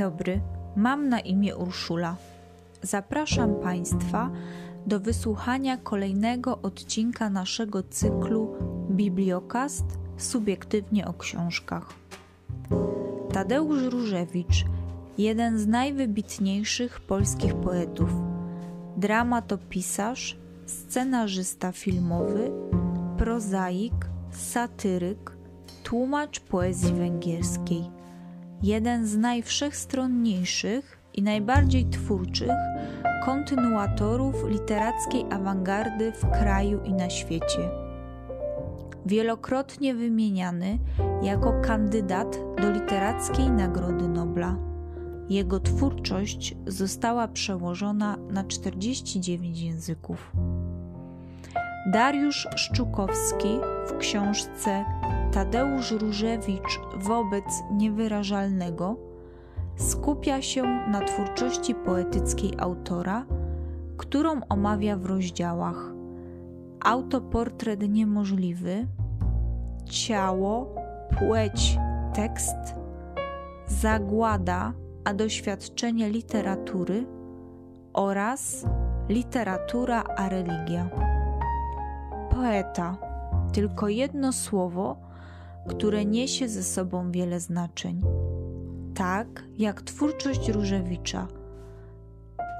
dobry, mam na imię Urszula. Zapraszam Państwa do wysłuchania kolejnego odcinka naszego cyklu Bibliokast subiektywnie o książkach. Tadeusz Różewicz, jeden z najwybitniejszych polskich poetów, dramatopisarz, scenarzysta filmowy, prozaik, satyryk, tłumacz poezji węgierskiej – jeden z najwszechstronniejszych i najbardziej twórczych kontynuatorów literackiej awangardy w kraju i na świecie. Wielokrotnie wymieniany jako kandydat do Literackiej Nagrody Nobla. Jego twórczość została przełożona na 49 języków. Dariusz Szczukowski w książce Tadeusz Różewicz wobec niewyrażalnego skupia się na twórczości poetyckiej autora, którą omawia w rozdziałach Autoportret niemożliwy, Ciało, płeć, tekst, Zagłada, a doświadczenie literatury oraz Literatura a religia. Poeta, tylko jedno słowo które niesie ze sobą wiele znaczeń. Tak jak twórczość Różewicza,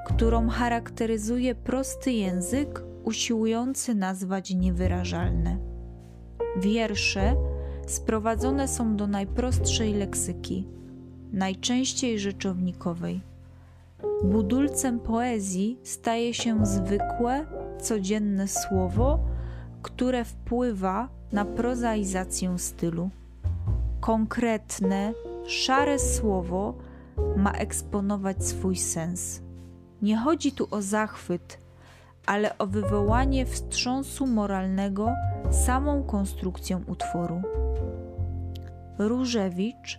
którą charakteryzuje prosty język usiłujący nazwać niewyrażalne. Wiersze sprowadzone są do najprostszej leksyki, najczęściej rzeczownikowej. Budulcem poezji staje się zwykłe, codzienne słowo, które wpływa na prozaizację stylu. Konkretne, szare słowo ma eksponować swój sens. Nie chodzi tu o zachwyt, ale o wywołanie wstrząsu moralnego samą konstrukcją utworu. Różewicz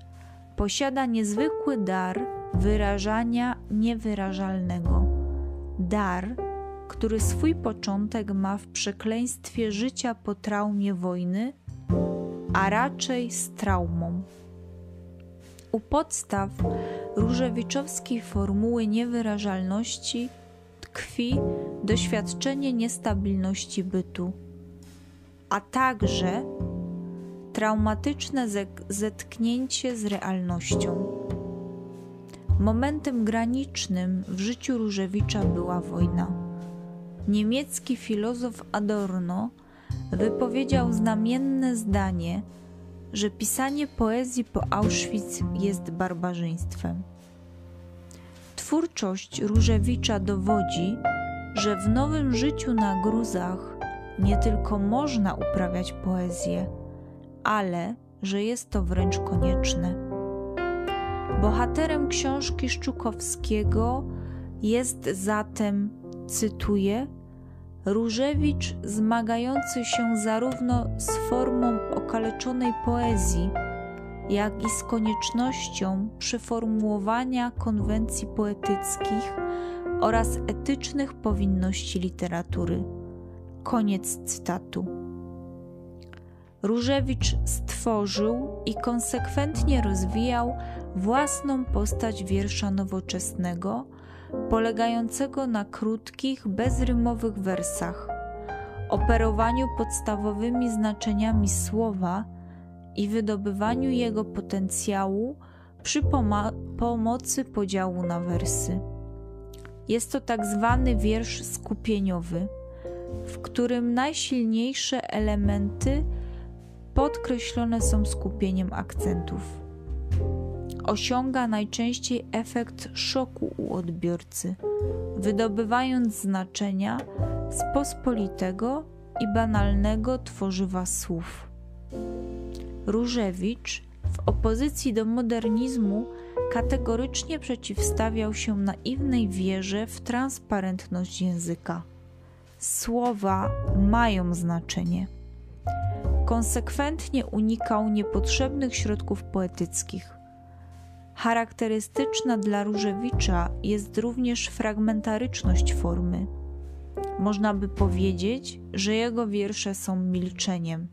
posiada niezwykły dar wyrażania niewyrażalnego. Dar, który swój początek ma w przekleństwie życia po traumie wojny, a raczej z traumą. U podstaw różewiczowskiej formuły niewyrażalności tkwi doświadczenie niestabilności bytu, a także traumatyczne zetknięcie z realnością. Momentem granicznym w życiu Różewicza była wojna niemiecki filozof Adorno wypowiedział znamienne zdanie, że pisanie poezji po Auschwitz jest barbarzyństwem. Twórczość Różewicza dowodzi, że w nowym życiu na gruzach nie tylko można uprawiać poezję, ale że jest to wręcz konieczne. Bohaterem książki Szczukowskiego jest zatem cytuję, Różewicz zmagający się zarówno z formą okaleczonej poezji, jak i z koniecznością przeformułowania konwencji poetyckich oraz etycznych powinności literatury. Koniec cytatu. Różewicz stworzył i konsekwentnie rozwijał własną postać wiersza nowoczesnego polegającego na krótkich, bezrymowych wersach, operowaniu podstawowymi znaczeniami słowa i wydobywaniu jego potencjału przy pomocy podziału na wersy. Jest to tak zwany wiersz skupieniowy, w którym najsilniejsze elementy podkreślone są skupieniem akcentów osiąga najczęściej efekt szoku u odbiorcy, wydobywając znaczenia z pospolitego i banalnego tworzywa słów. Różewicz w opozycji do modernizmu kategorycznie przeciwstawiał się naiwnej wierze w transparentność języka. Słowa mają znaczenie. Konsekwentnie unikał niepotrzebnych środków poetyckich Charakterystyczna dla Różewicza jest również fragmentaryczność formy. Można by powiedzieć, że jego wiersze są milczeniem.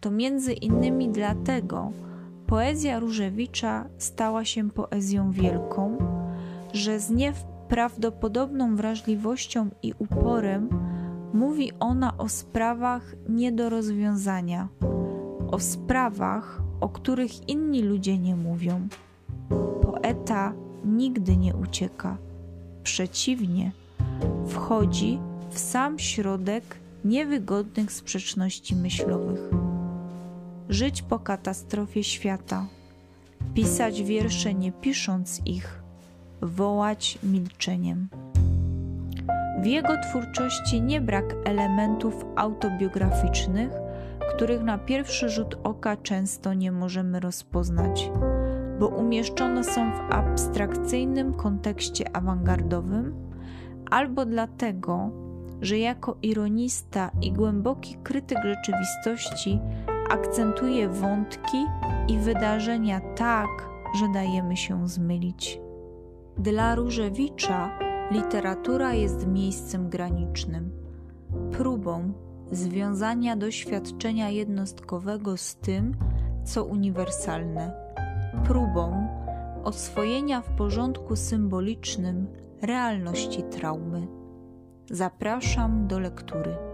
To między innymi dlatego poezja Różewicza stała się poezją wielką, że z nieprawdopodobną wrażliwością i uporem mówi ona o sprawach nie do rozwiązania, o sprawach, o których inni ludzie nie mówią. Poeta nigdy nie ucieka, przeciwnie, wchodzi w sam środek niewygodnych sprzeczności myślowych. Żyć po katastrofie świata, pisać wiersze nie pisząc ich, wołać milczeniem. W jego twórczości nie brak elementów autobiograficznych, których na pierwszy rzut oka często nie możemy rozpoznać, bo umieszczone są w abstrakcyjnym kontekście awangardowym, albo dlatego, że jako ironista i głęboki krytyk rzeczywistości akcentuje wątki i wydarzenia tak, że dajemy się zmylić. Dla Różewicza literatura jest miejscem granicznym, próbą związania doświadczenia jednostkowego z tym, co uniwersalne, próbą oswojenia w porządku symbolicznym realności traumy. Zapraszam do lektury.